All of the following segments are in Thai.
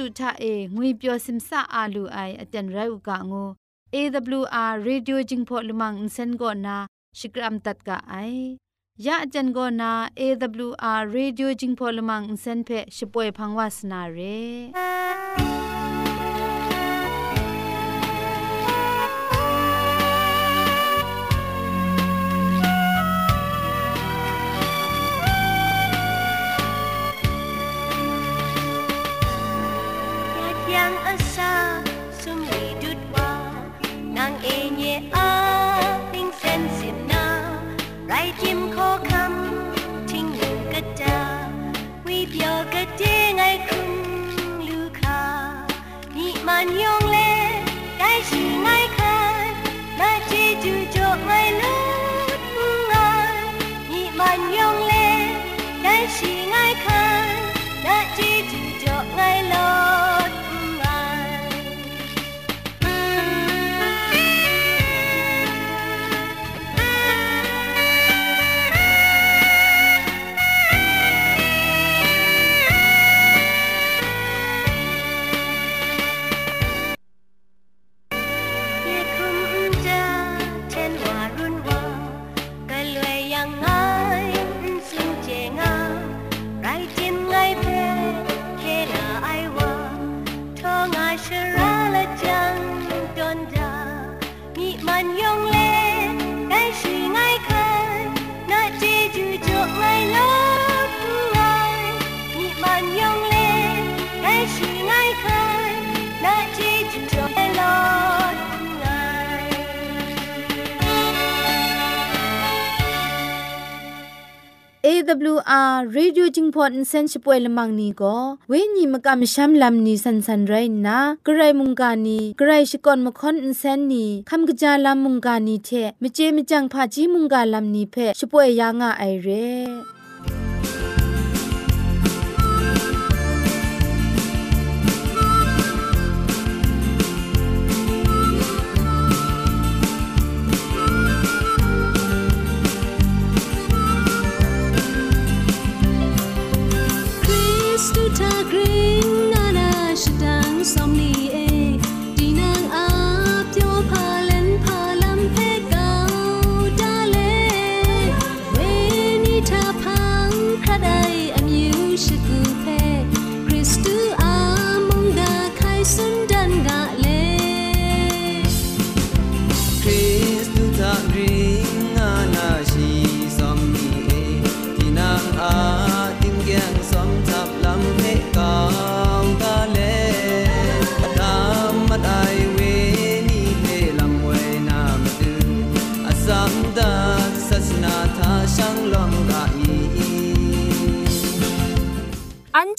ริสตูทาเองวยเปียวซิมซาอาลูไออจันไรอุกะงู AWR Radio Jingpho Lumang Insen go na Shikram tat ka ai ya ajan go na AWR Radio Jingpho Lumang Insen phe shpoe phangwas na re วอาร์เรดิโอจิงพอตเซนช่วยละมังนีก็เ วญีมกะมชัมลำนีสันสันไรนะกระไรมุงกานีกระไรชิกอนมคอนอินเซนนีคำกะจาลำมุงกานีเทมเจมจังพาจีมุงกาลำนีเพช่วยยางาไอเร่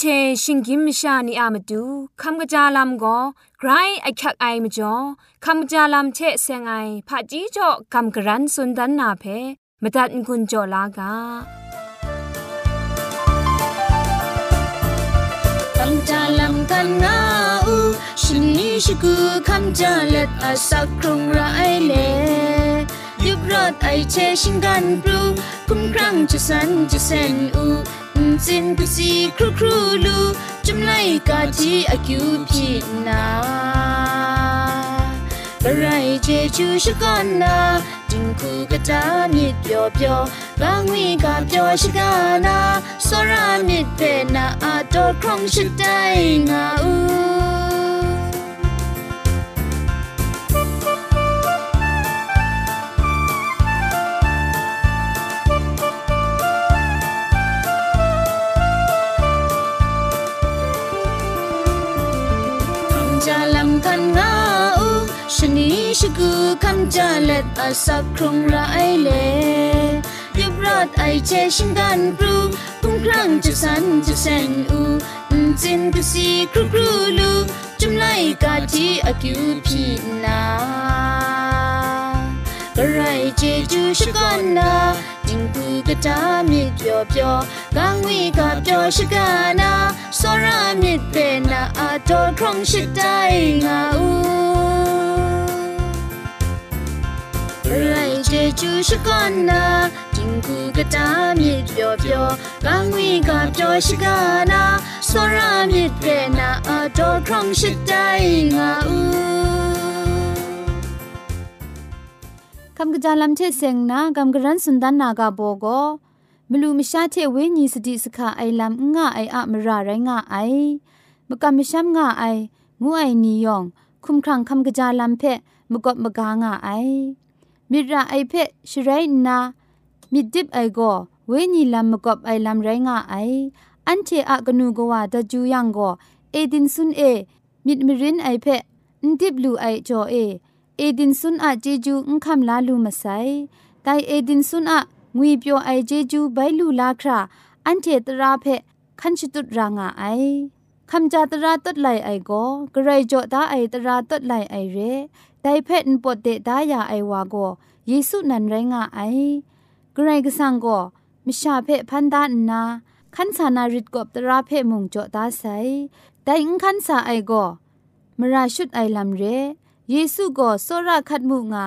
เชชิงกิมชานีอามาดูคำกะจาลำก็ไกรไอคักไอมาจ่อคำกะจาลำเชเซงไอผาจีจ่อคำกระรันสุนดันนาเพมตัดกุญจ่อลากาคำจาลำกันงาอูชินนี้ชิกูคำจาเล็ดอาสักครุงไรเลยุบรอดไอเชชิงกันปลูคุ้มครั้งจะสันจะเซนอู จินกุสีครูครูลูจุมไลกาจีอากิวพีนาบรายเจจูชกันนาจิงคูกะจามิดเปียวเปียวบางวีกาเปียวชกานาสรามิดเปนาอาโตครองชิดไดงาอู ชกูคำจาเล็ดอาสักครุงไรเล่ยบรอดไอเชชิงกันปรูพุ่งครั้งจะสันจะเซนอูจินกุสีครูครูลูจุมไลกาทีอากิวพีนากระไรเจจูชกันนาจิงกูกระตามิดเปียวเปียวกังวีกาเปียวชกานาสรามิดเปนาอาโตครองชิดไดงาอู เจจูชกันนาจิงกูกะตามิดเปียวเปียวกังวีกาเปียวชกานาสรามิดเปนาอาโตครองชิดไดงาอูคำกระจายลำเชเซงนะคำกระรันสุนดันนากาโบโกมลูมิชาเทเวนีสติสขาไอลำง่าไออะมราไรงาไอมกำมิชัมง่าไองูไอนิยอง คุมครังคำกระจายลำเพะมกบมกางาไอ มิราไอเพชไรนามิดิบไอโกเวนีลำมกบไอลำไรงาไออันเทอะกนูกว่าดจูยังโกเอดินซุนเอมิดมิรินไอเพนดิบลูไอจอเอเอดินซุนอะเจจูอุคำลาลูมาไซไดเอดินซุนอะงွေပြောไอเจจูไบลูลาคราอันเทตราเพคันชิตุรางาไอคำจาตราตัดไหลไอโกกระไรจ่อตาไอตราตัดไหลไอเร ไดเพนปดเตดายาไอวาโกเยซูนันไรงาไอกระไรกสังโกมิชาเพพันดานนาคันสานาริดกบตราเพมุงจอตาไซไดอิงคันสาไอโกมราชุดไอลำเรเยซูก็โซระคัดมุงา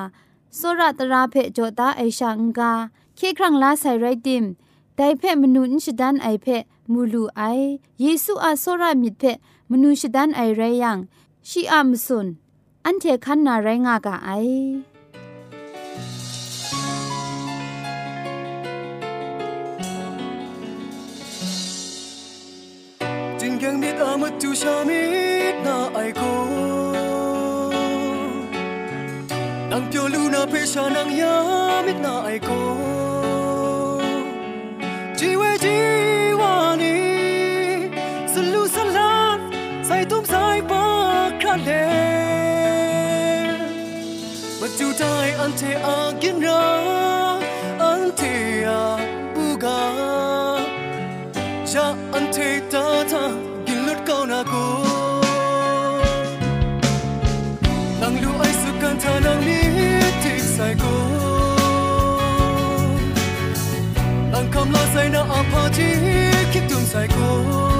โซระตราเพจตาไอชางกาเคครั้งลาใส่ไรดิมไดเพมนูนชดันไอเพมูลูไอเยซูอาโซระมิดเพมนูชดันไอไรยังชีอามสุน อันเทคันนาไรงากะไอจิงแกงมิดอามัดจูชามิดนาไอโกนังเปียวลูนาเพชานังยามิดนาไอโกันเทอากินรอันเทียบูกาจะอันเทตาตากินลุดก้านากูนังลูไอสุกันทานังมีทิศใส่กูนังคำลาใส่นาอาพาทีคิดถึงใส่กู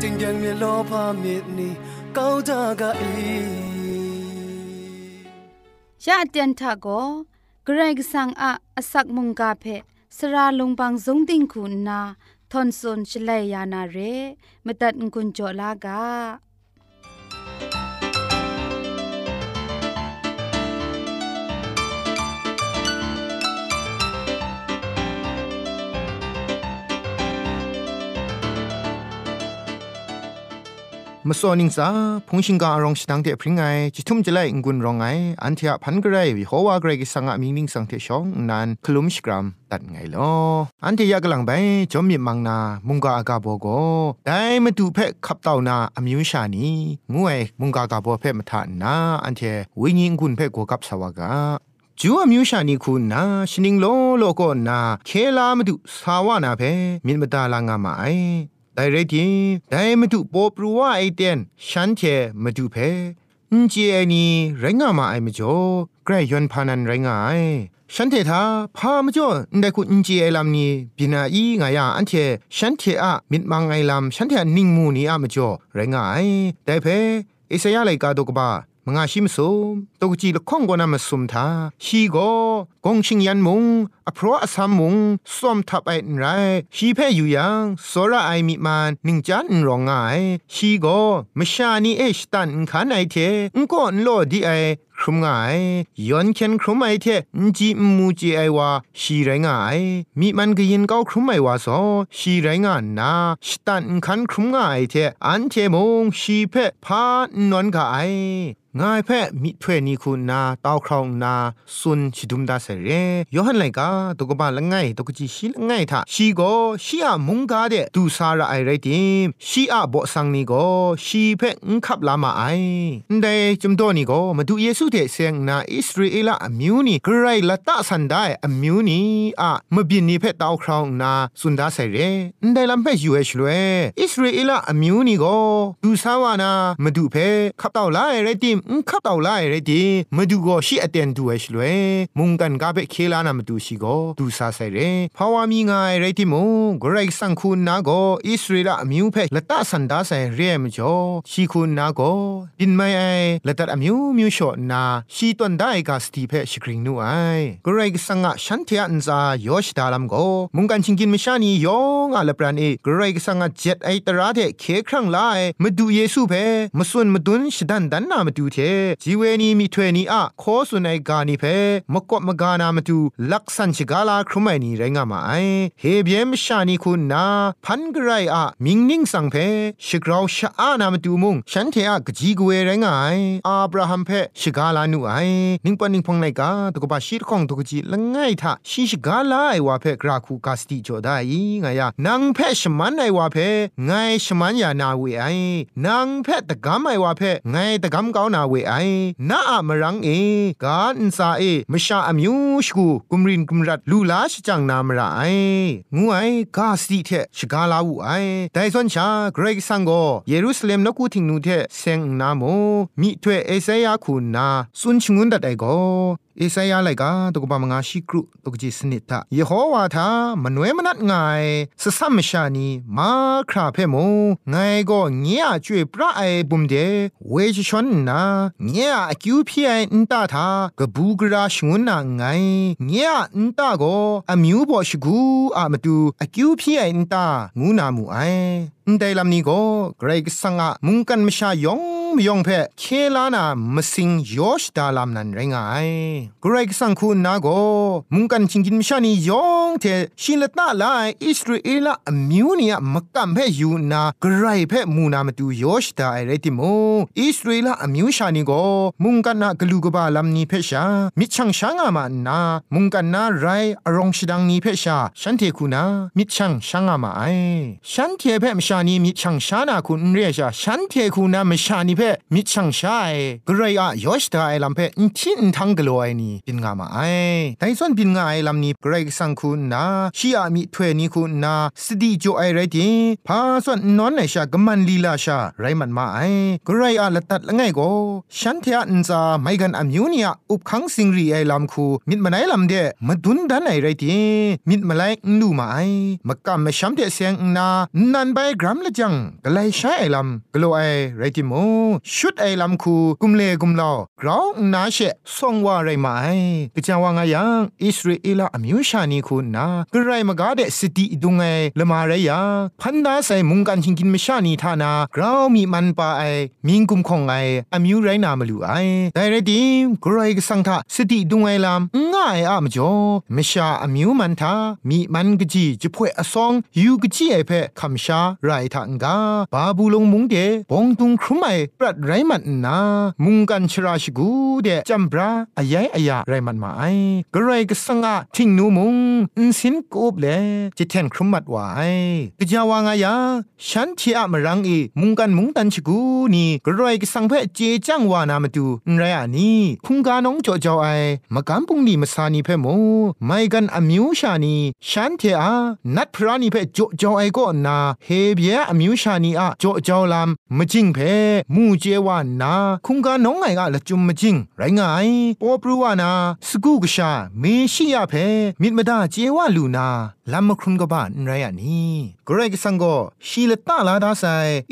တင်ကြံမြေလောဘမြေနီကောင်းကြကအေရအတန်ထကိုဂရိတ်ဆန်အအစက်မုန်ကဖဲစရာလုံပန်းစုံတင်ခုနာသွန်ဆွန်ချလေယာနာရေမတတ်ငွန်ကြလာက มาสอนิงซาพงชิงกาอรองสิตังเตพริงไงจิทุมจะไลงกุนรองไงอันเทียพันกระไรวิโฮวากรกิสังอามิงนิงสังเทชองนันคลุมสกรัมตัดไงลออันเทียกลังไปจอมมีมังนามุงกาอากาโบโกได้มาดูเพขับเต่านาอมิวชานีงวยมุงกากาโบเพมาทานนาอันเทวิญิงกุนเพกัวกับสวากาจูอมิวชานีคุณนาชินิงโลโลก็นาเคลามาดูสาวานาเพมินมตาลางามาไอ แต่เรทีแต่มาดูปอปรัวไอเตียนฉันเชมาดูเพนเจีไอนี่ไรงามาไอมจ่อใกล้ยอนพานันไรงาไอฉันเทธาพามาจ่อได้คุณเจีไอลำนี้บินาอีงายาอันเทฉันเทอะมิดมังไอลำฉันเทนิ่งมูนี่อะมาจ่อไรงาไอแต่เพเอเสยาไลกาดกบา มงาชิมสุมตกจีละข้องกนามาสุมทาฮีโกกงชิงยันมุงอพรออสามมุงส้มทับไอ้ไรฮีเพอยู่ยังสระไอมิมันหนึ่งจันรองไงฮีโกมชานีเอชตันขันไอเทงก็นโลดีไอครุมง่ายย้อนเข็นครุมไอเทจีมูจีไอวาชีไรงายมีมันก็ยินเก้าครุมไอวาซอชีไรงานนาสตันคันครุมง่ายเทอันเทมงชีเพพานนกายง่ายแพ่มิถ้วยนี้คุณนาตาครองนาสุนชิดุมดาเสเรยอหันไลกาตกบาละไงตกจีชีละไงทาชีโกชีอามุงกาเดดูสาระไอไรติมชีอาบอสังนี้โกชีเพ่งขับลามาไอได้จุมโตนี่โกมาดูเยซูุเดเซงนาอิสราเอลอมิวนี่กรละตะสันได้อมิวนี่อะมบินนี่เพ่ตาวครองนาสุนดาเสเรได้ลำเพ่ยูเอชลเวอิสราเอลอมิวนี่โกดูสาวานามาดูเพ่ขับตาวไลไรติมขับตาวไลไรติมาดูโกชีอเตนดูเอชลเวมุงกันกาเปเคลานามาดูชีโกดูซาเซเรภาวามีงายไรติมงกรสังคุณนาโกอิสราเอลอมิวเพ่ละตะสันดาเซเรมจ่อชีคุณนาโกบินไม่ไอละตะอมิวมิวชอนาชีตวนได้กาสตีเพชกริงนูไอกรกสังะฉันเทียนซายอชดาลัมโกมุงกันชิงกินมิชานียองอาละปรานีกรกสังะเจ็ดไอตราเทเคครั้งไลมาดูเยซูเพมาส่วนมาดุนชดันดันนามาดูเทจีเวนีมีถวยนีอะขอสุนัยกานีเพมกบมกานามาดูลักสันชกาลาครุไมนีไรงามาไอเฮเบียมชานีคุณนาพันกไรอะมิงนิงสังเพชกราวชะอานามาดูมุงฉันเทอะกจีกเวไรงายอาบราฮัมเพชกาลานูไอนิงปนิงพงไลกาตกบาชีรของตกจีละง่ายทะชิชกาลาไอวาเพกราคูกาสติจอดายงายานางเพชมันไอวาเพไงชมันยานาเวไอนางเพตะกามไอวาเพไงตะกามกาวนาเวไอนาอะมรังเอกาอินซาเอมชาอมิวชกูกุมรินกุมรัดลูลาชจังนามราไองูไอกาสติเทชกาลาวูไอไดซอนชาเกรกซังโกเยรูซาเล็มนกูทิงนูเทเซงนาโมมิถวยเอเซยาคูนาสุนชงุนดัดไอโก เอไซยาไลกาตกบามงาชิกรุตกจิสนิตะเยโฮวาทามนวยมนัดง่ายสสัมมชานีมาคราเพมงายก็เงียจวยพระไอบุมเดเวชชนนาเงียกิวพี่ไออินตาทากบูกราชงุนนางายเงียอินตาก็อมิวบอชกูอามาดูอคิวพี่ไออินตางูนามูไอไดลำนีก็เกรกสังะมุงกันมชายองมยองเพ่เคลานา มสิงยอชดาลามนันไรงายกรกสังคุณนาโกมุงกันชิงกินมชานียองเทชินละตาลายอิสราเอลอมิวเนียมักกัมเพยูนากรายเพมูนามาดูยอชดาไอเรติโมอิสราเอลอมิวชานีโกมุงกันนากลูกบาลามนีเพชามิชังชางามานามุงกันนาไรอรองชิดังนีเพชาฉันเทคูนามิชังชางามาไอฉันเทเพมชานีมิชังชานาคุณเรียชาฉันเทคูนามชานีเพมิชังชายกรายอะยอชตาไอลัมเพอินทินทังกลอยนี่ปินงามาไอไดส่วนปินงาไอลำนี้เกรกสังคุณนาชีอามีถ้วยนี้คุณนาสติโจไอไรติพาส่วนนอนในชากมันลีลาชาไรมันมาไอเกรายอาละตัดละไงโกฉันเทียนซาไม่กันอมิวเนียอุบขังสิงรีไอลำคูมิดมาไหนลำเดมาดุนดันไอไรติมิดมาไลนูมาไอมากำมาช้ำเดเสียงนานันไปกรัมละจังกไลใช้ไอลำกลัวไอไรติโมชุดไอลำคูกุมเลกุมลอกราวนาเชส่งว่าไรมาไอกะจังว่างายังอิสราเอลอมิวชานีคูนากระไรมากาเดสติดุงไอละมาไรยาพันดาใส่มุงกันชิงกินมชานีทานากราวมีมันปาไอมิงกุมคงไออมิวไรนามาลูไอแต่ไรดิมกรไรกสังทาสติดุงไอลำง่ายอะมจ่อมชาอมิวมันทามีมันกจีจะพ่วยอซองยูกจีไอเพคำชาไรทางกาบาบูลงมุงเดบองตุงครุไรมันนามุงกันชรายาไรมันมาไอกระไรก็สังอาทิงนูมุงอินสินกูบเลจิเทนครุมัดวายกะจาวางายาฉันที่อะมรังอีมุงกันมุงตันชิกูนี่กระไรก็สังเพเจจังวานามาดูไรอันนี้คุงกาน้องจ่อจาวไอมากำปุงนี่มาสานีเพโมไม่กันอมิวชานีฉันเทอานัดพรานีเพจ่อจาวไอก็นาเฮเบียอมิวชานีอะจ่อจาวลามมจิงเพมูเจวานาคุงกาน้องไงอะละจุมมาจิง ไรไงปอปรูวဝနာ စကုကရှာမင်းရှိရဖဲမြင့်မဒကျေဝလူနာลูนาลามครุนกบ้านไรอันนี้กรกสังก็ชีลตาลาดาไซ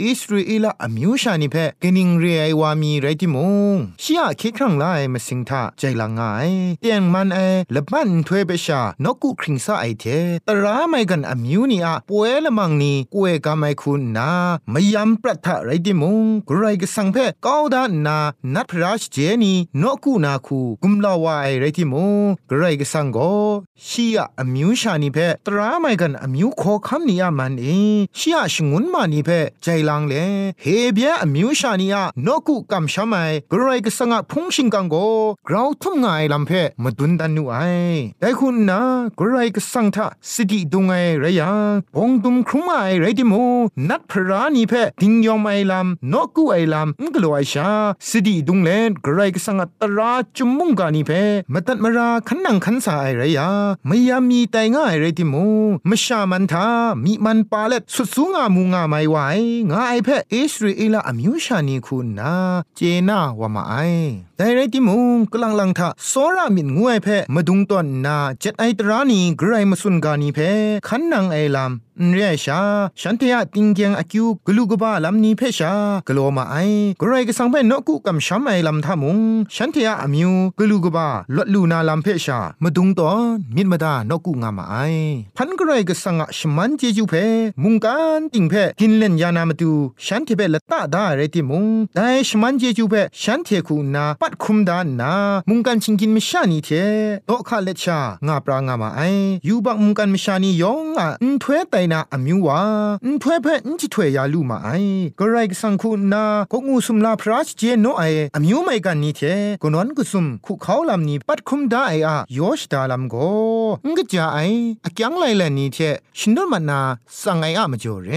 อิสราเอลอมิวชานิเพกนิงเรียวามีไรติมงชียเคครั้งไลมาสิงทาใจละงายเตียงมันเอละบันถวยเบชานกุคริงซาไอเทตราไม่กันอมิวนี่อะป่วยละมังนี่กวยกาไม่คุณนาไม่ยำประทะไรติมงกรกสังเพก้าวดานนานัดพระราชเจนีนกุนาคูกุมลาวาไอไรติมงกรกสังก็ชียอมิวชานิเพตราไม่กันอมิวขอคำนี้มันเองชียชงุนมานีเพใจลังเลเฮเบียอมิวชานีอะนกุกัมชามายกรายกสังะพุงชิงกังโกกราวทุ่มงายลำเพมาดุนดันนูไอแต่คุณนะกรายกสังทะสิติดุงไอไรยังบงดุมครุมไอไรดิโมนัดพรานีเพดิงยอมไอลำนกุไอลำงกลัวไอชาสิติดุงเลนกรายกสังะตราจุมมุงกานีเพมาตัดมาราขันนังขันสาไอไรยาไม่ยามีแต่ง่ายไรดิโมมชามันทามีมันปาเล็ดสุดสูงามูงาไม่ไหวงาไอเพอิสราเอลอมิวชานีคุณนาเจน่าวามาไอแต่ไรติมูกลังลังทาโซรามินงวยเพมาดุงตอนนาเจ็ดไอตรานีไกรมาสุนกานีเพขันนังไอลำเรียชาฉันเทียติงเกียงอคิวกลูกบ้าลำนี้เพชากลัวมาไอกรไรก็สังเปนนกุกำช้ำไอลำทามุงฉันเทียอมิวกลูกบ้าลดลูนาลำเพชามาดุงตอนมิดมาดานกุงามาไอพันกรไรก็สังะชมันเจจูเพมุงกันติงเพกินเล่นยานามาดูฉันเทเปละตาดาเรติมุงแต่ชมันเจจูเพฉันเทคูนาปัดคุมดานนามุงกันชิงกินมิชานีเทโตคาเลชางาปรางามาไอยูบักมุงกันมิชานียองอะอุ้ถวยไตนาอมิววาอุ้ถวยเพอุ้จิถวยยาลูมาไอกรไรกสังคูนากงูสุมลาพระชเจโนไออมิวไม่กันนี่เทกนวนกุสุมคุเขาลำนี้ปัดคุมได้ออะยอชดาลำโก งกจาไออะกังไลแลนี้เทชินดมันนาสังไออะมจ่อเร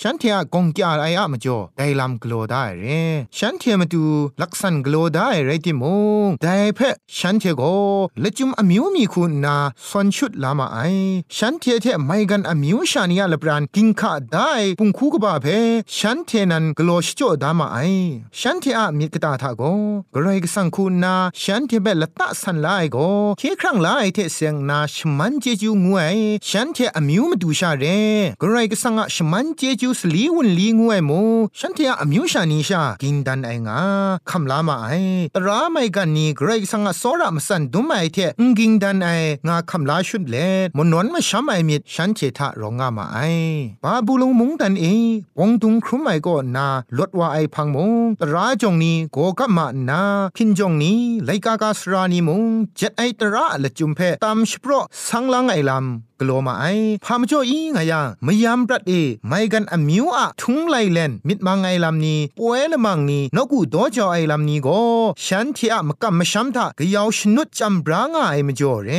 ฉันเทียกงกาไออะมจ่อไดลำกโลได้เรฉันเทียมาดูลักษณกโลได้ไรติมงไดเพฉันเทโกละจุมอมิวมีคุณนาสอนชุดลามาไอฉันเทเทไม่กันอมิวชานียาละปรานกิงคะได้ปุงคูกบาเพฉันเทนันกโลชจ่อดามาไอฉันเทอะมีกตาทาโกกรายกสังคุณนาฉันเทเบละตะสันไลโกเคครั้งไลเทเสียงนาชมันเจจูงวยฉันเทอมิวมาดูชาเรกรายกสังะชมันเจจูสลีวุนลีงวยโมฉันเทอมิวชานีชากินดันไองาคำลามาไอตราไม่กันนี้กรายกสังะสอรามสันดุมไอเทงกิงดันไองาคำลาชุดเลมนวนมาช้ำไอมิดฉันเททะรองามาไอบาบูลงมุงดันเอปงตุงครุมไอก็นาลดว่าไอพังมงตราจงนี้โกกัมานาพินจงนี้ไลกากาสรานีมงเจ็ดไอตระละจุมเพตามสโปรสังลังไอลำ กลัวมาไอพามจ่ออีงยังมยามปรัดเอไม่กันอมิวอะทุงไลเลนมิดมังไงลำนี้ป่วยละมังนี้นกูดอจอไอลำนี้ก็ฉันที่อะมกัมมชัมทากยาวชนุดจำบรางไอมจ่อเร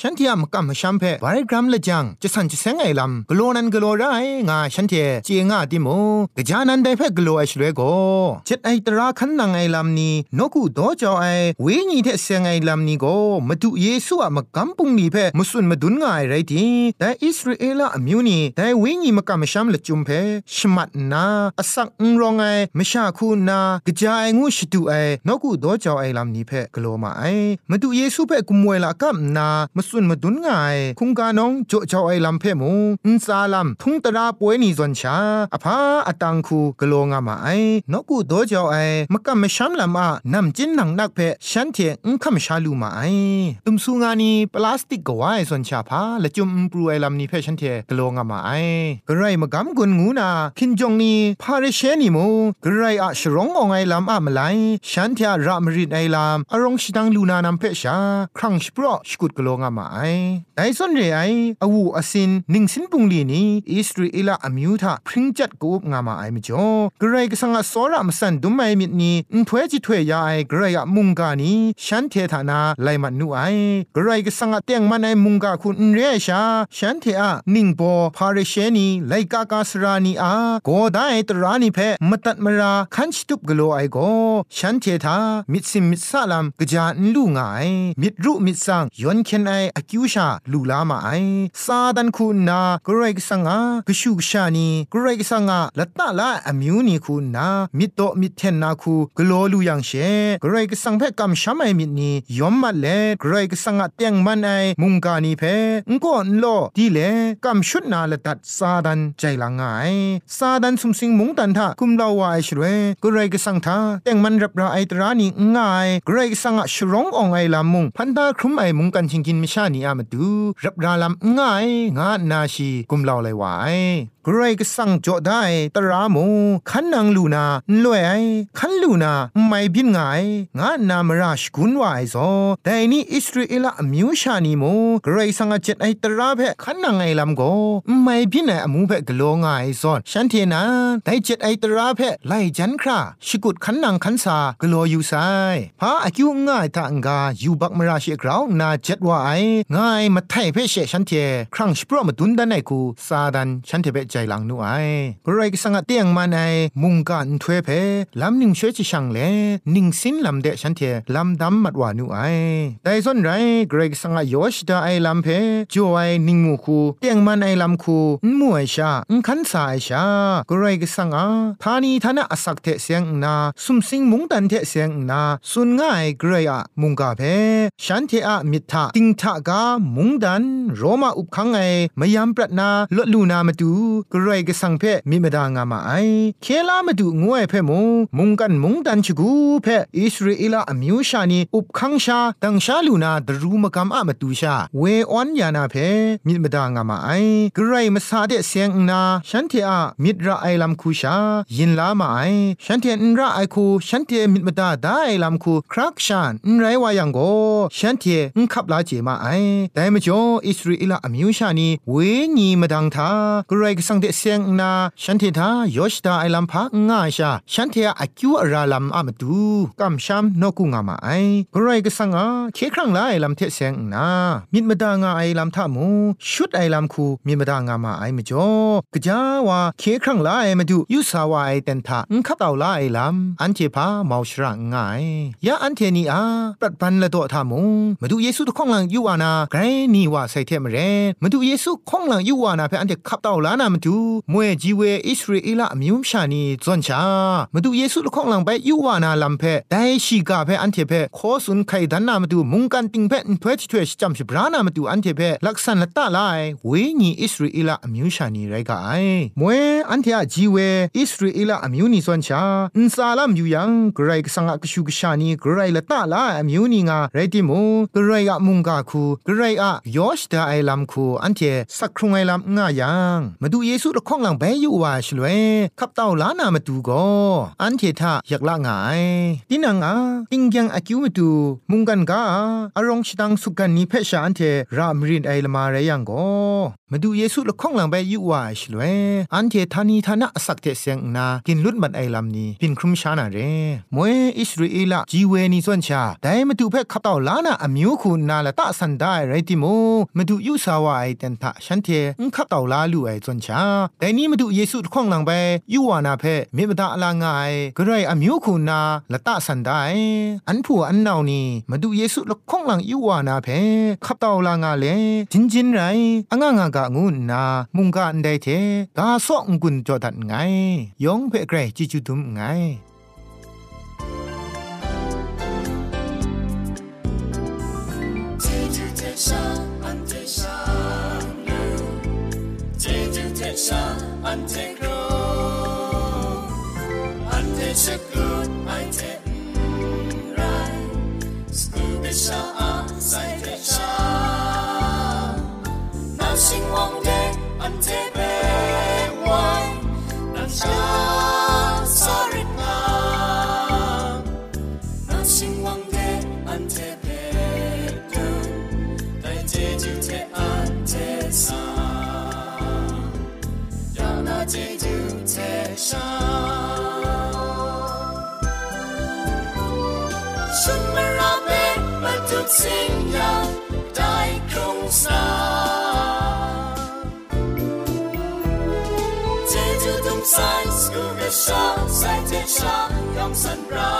ฉันที่อะมกัมมชัมเพบารกรัมละจังจะสันจะเซงไอลำกลัวนันกลัวไรงาฉันเทเจงาติโมกจานันได้เพกลัวไอชเลยก็เจ็ดไอตราขันนังไอลำนี้นกูดอจอไอเวญีเทเซงไอลำนี้ก็มาดูเยซูอะมกัมปุงนี้เพมุสุนมาดุนง่ายไรทีแต่อิสราเอลอะมิวนีแต่เวญีมกัมมชัมละจุมเพชมัดนาอสักอุรองไอมชาคูนากะจายงูชิตูไอนกูดอจอไอลำนี้เพกลัวมาไอมาดูเยซูเพกุมวยละกัมนามุสุนมาดุนงายคุงกานองจ่อจอไอลำเพมูอินซาลัมทุงตราป่วยนี่จวนชาอภาอตังคูกลัวงามาไอนกูดอจอไอมกัมมชัมลำอะนำจินนังนักเพฉันเทอุงคำชาลูมาไอตุมสุงานีปลาสติกกวายส่วนชาพาละจุมปรูไอลำนี้เพฉันเทกลงามาไอกระไรมากำกุนงูนาคินจงนีพาเรเชนีโมกระไรอะชรององไอลำอะมไลฉันเทรามริดไอลำอารองชิดังลูนานำเพชาครั้งสปรอชกุดกลงามาไอไดส่วนเรไออวูอสินนิงสินปุงลีนีอิสราเอลอมิวทาพริงจัดกูบงามาไอมจ่อกระไรก็สังอสอรามสันดุมไอมิดนีอุถวยจิถวยยาไอกระไรอะมุงกานี้ฉันเทธานาไลมันนูไอกระไรก็สังอเตียงมันไอมุงกาคุณเรชาฉันเทอะนิ่งโปพาเรเชนีไลกากาสรานีอาโกไดตรานีเพมตัดมราคันชตุบกโลไอโกฉันเทธามิดซิมมิดซาลัมกจานลูงายมิดรุมิดสังยอนเคนไออคิวชาลูลามาไอซาดันคุณนากรกสังอากชูกชานีกรกสังอาละตะละอมิวนีคุณนามิดโตมิดเทนนาคูกโลลูยังเชกรกสังเพกัมชามไอมิดนียอมมาเลกรกสังอาเตียงมันไอมุงกานีเพงก็นโลดีเลกำชุดนาละตัดซาดันใจละงายซาดันสุมสิงมุงตันทาคุมลาวาไอชเรกรไรก็สังทาแต่งมันรับราไอตรานีง่ายกรไรก็สังอะชร้ององไอลามุงพันตาครุมไอมุงกันชิงกินมิชานีอามาดูรับราลำง่ายงานาชีกุมเลาเลยวาย กรก็สั่งจอได้ตราโมขันนางลูนาลวยไอขันลูนาไม่บินไงงานามราชกุนวายซอแต่นี่อิสราเอลมิวชานีโมกรสั่งเจ็ดไอตราเพขันนางไอลำโกไม่บินไออมูเพกโลงไอซอนฉันเทนาแต่เจ็ดไอตราเพไลจันคราชกุดขันนางขันสากโลอยู่ไซพาอากิวง่ายทางกาอยู่บักมราชิกราวนาเจ็ดว่าไอง่ายมาไทยเพเชฉันเทครั้งสปรมาดุนดันไอคูซาดันฉันเทเปใจหลังนูไอกรกสังเตียงมาในมุงกันถวยเพลำหนิ่งช่วยจิช่างเลนิ่งสินลำเดฉันเทลำดำมัดวานูไอแต่ส่วนไรเกรกสังยอชดาไอลำเพจวไอนิ่งมูคูเตียงมันไอลำคูมัวชาอุคันสายชากรกสังอาทานีทานะอสักเทเสียงนาสุมสิงมุงตันเทเสียงนาสุนง่ายเกรอะมุงกาเพฉันเทอะมิทาติงทากามุงดันโรมาอุบคังไอมยามปรัดนาลดลูนามาดูกรก็สังเพมิมดางามาไอเคลามาดูงวยเพมงมุงกันมุงดันชกูเพอิสราเอลอมิวชานีอุบคังชาดังชาลูนาดรูมกำอะมาดูชาเวออนยานาเพมิมดางามาไอกรมาซาเดเสียงนาฉันเทอะมิดระไอลัมคูชา ยินลามาไอฉันเทนระไอคูฉันเทมิดมดาได้ลัมคูครักชานไรวายังโกฉันเทนขับลาเจมาไอแต่มจ่ออิสราเอลอมิวชานีเวญีมดังทากรก็สังังเดเสียงนาฉันเทธายอชดาไอลัมพาง่ายชาฉันเทอาคิวอราลัมอามาดูกัมชัมนกุงามาไอกรายก็สังอาเคครั้งไลลัมเทเซงนามิดมดางาไอลัมทามูชุดไอลัมคูมิดมดางามาไอมจ่อกะจาวาเคครั้งไลมาดูยุสาวาไอเตนทาอุคับตาวไลลัมอันเทพาเมาชระง่ายยาอันเทนีอาปัดปันละตัวทามูมาดูเยซูตะข้องหลังยูวานาไกรนี่ว่าใส่เทมเรมาดูเยซูข้องหลังยูวานาเพออันเทขับตาวลานามาดูมวยจีเวอิสราเอลอมิวชานีจวนชามาดูเยซูลูกของหลังไปยูวานาลัมเพได้ชีกาเพอันเทเพขอสุนไข่ดันนามาดูมุงกันติงเพนเพช่วยจำสิบรานามาดูอันเทเพลักษณะตาลายเวนีอิสราเอลอมิวชานีไรกาไอมวยอันเทอจีเวอิสราเอลอมิวนีจวนชาอินซาลัมยูยังกรกสังกชูกชานีกรละตาลาอมิวนีงาไรติมูกรอะมุงกาคูกรอะยอชดาไอลัมคูอันเทสักครุงไอลัมง่ายังมาดูเยซูละข้องหลังไปอยู่ว่าชลวยขับเต่าล้านามาดูก็อันเททะอยากละงายดินังอาติงยังอากิวมาดูมุงกันกาอารองชิตังสุกันนี้เพชาอันเทรามรินไอละมาเรยังก็มาดูเยซูละข้องหลังไปอยู่ว่าชลวยอันเททานีทานะสักเทเสียงนากินลุดมันไอลำนี้พินครุมชานาเรมวยอิสราเอลจีเวนีส่วนชาแต่มาดูเพชขับเต่าล้านาอมิวคุณนาละตะสันได้ไรติโมมาดูยุสาวาไอเตนทะฉันเทงขับเต่าล้าลู่ไอส่วนชาแต่นี้มาดูเยซูข้องหลังไปยูวานาเพมิบดาลางายกระไรอมิวคุณนาละตะสันได้อันผัวอันนาวนี่มาดูเยซูละข้องหลังยูวานาเพขับเต่าลางาเลจินจินไรอ่างงากะงูนามุงกะอันไดเทกาซอกงุนจอดัดไงยองเพไกรจิจุดุมไงชาอันเทโกรอันเทชกุดไอเทไรสกูเบชาอาไซเทชานาชิงวังเดอัน ma tu sing ya dai kung sa Je du dum sai sku ga sha sai te sha yong san ra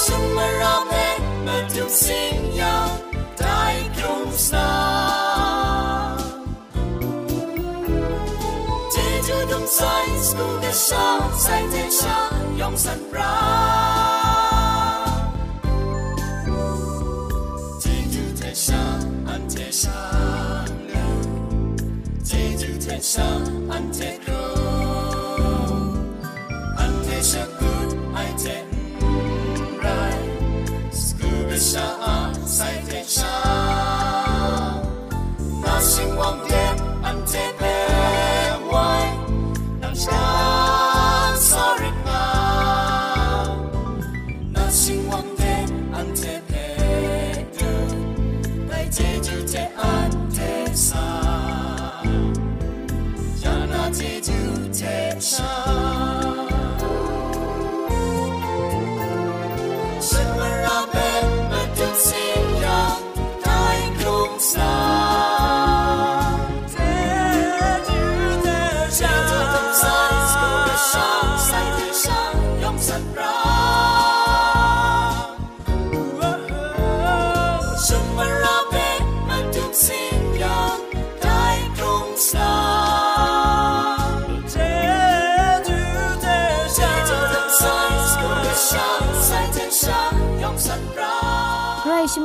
Shun ma ra be ma tu sing ya dai kung sa 在 school 的上，在天上 永散让。记住天上，安天上路，记住天上，安天路，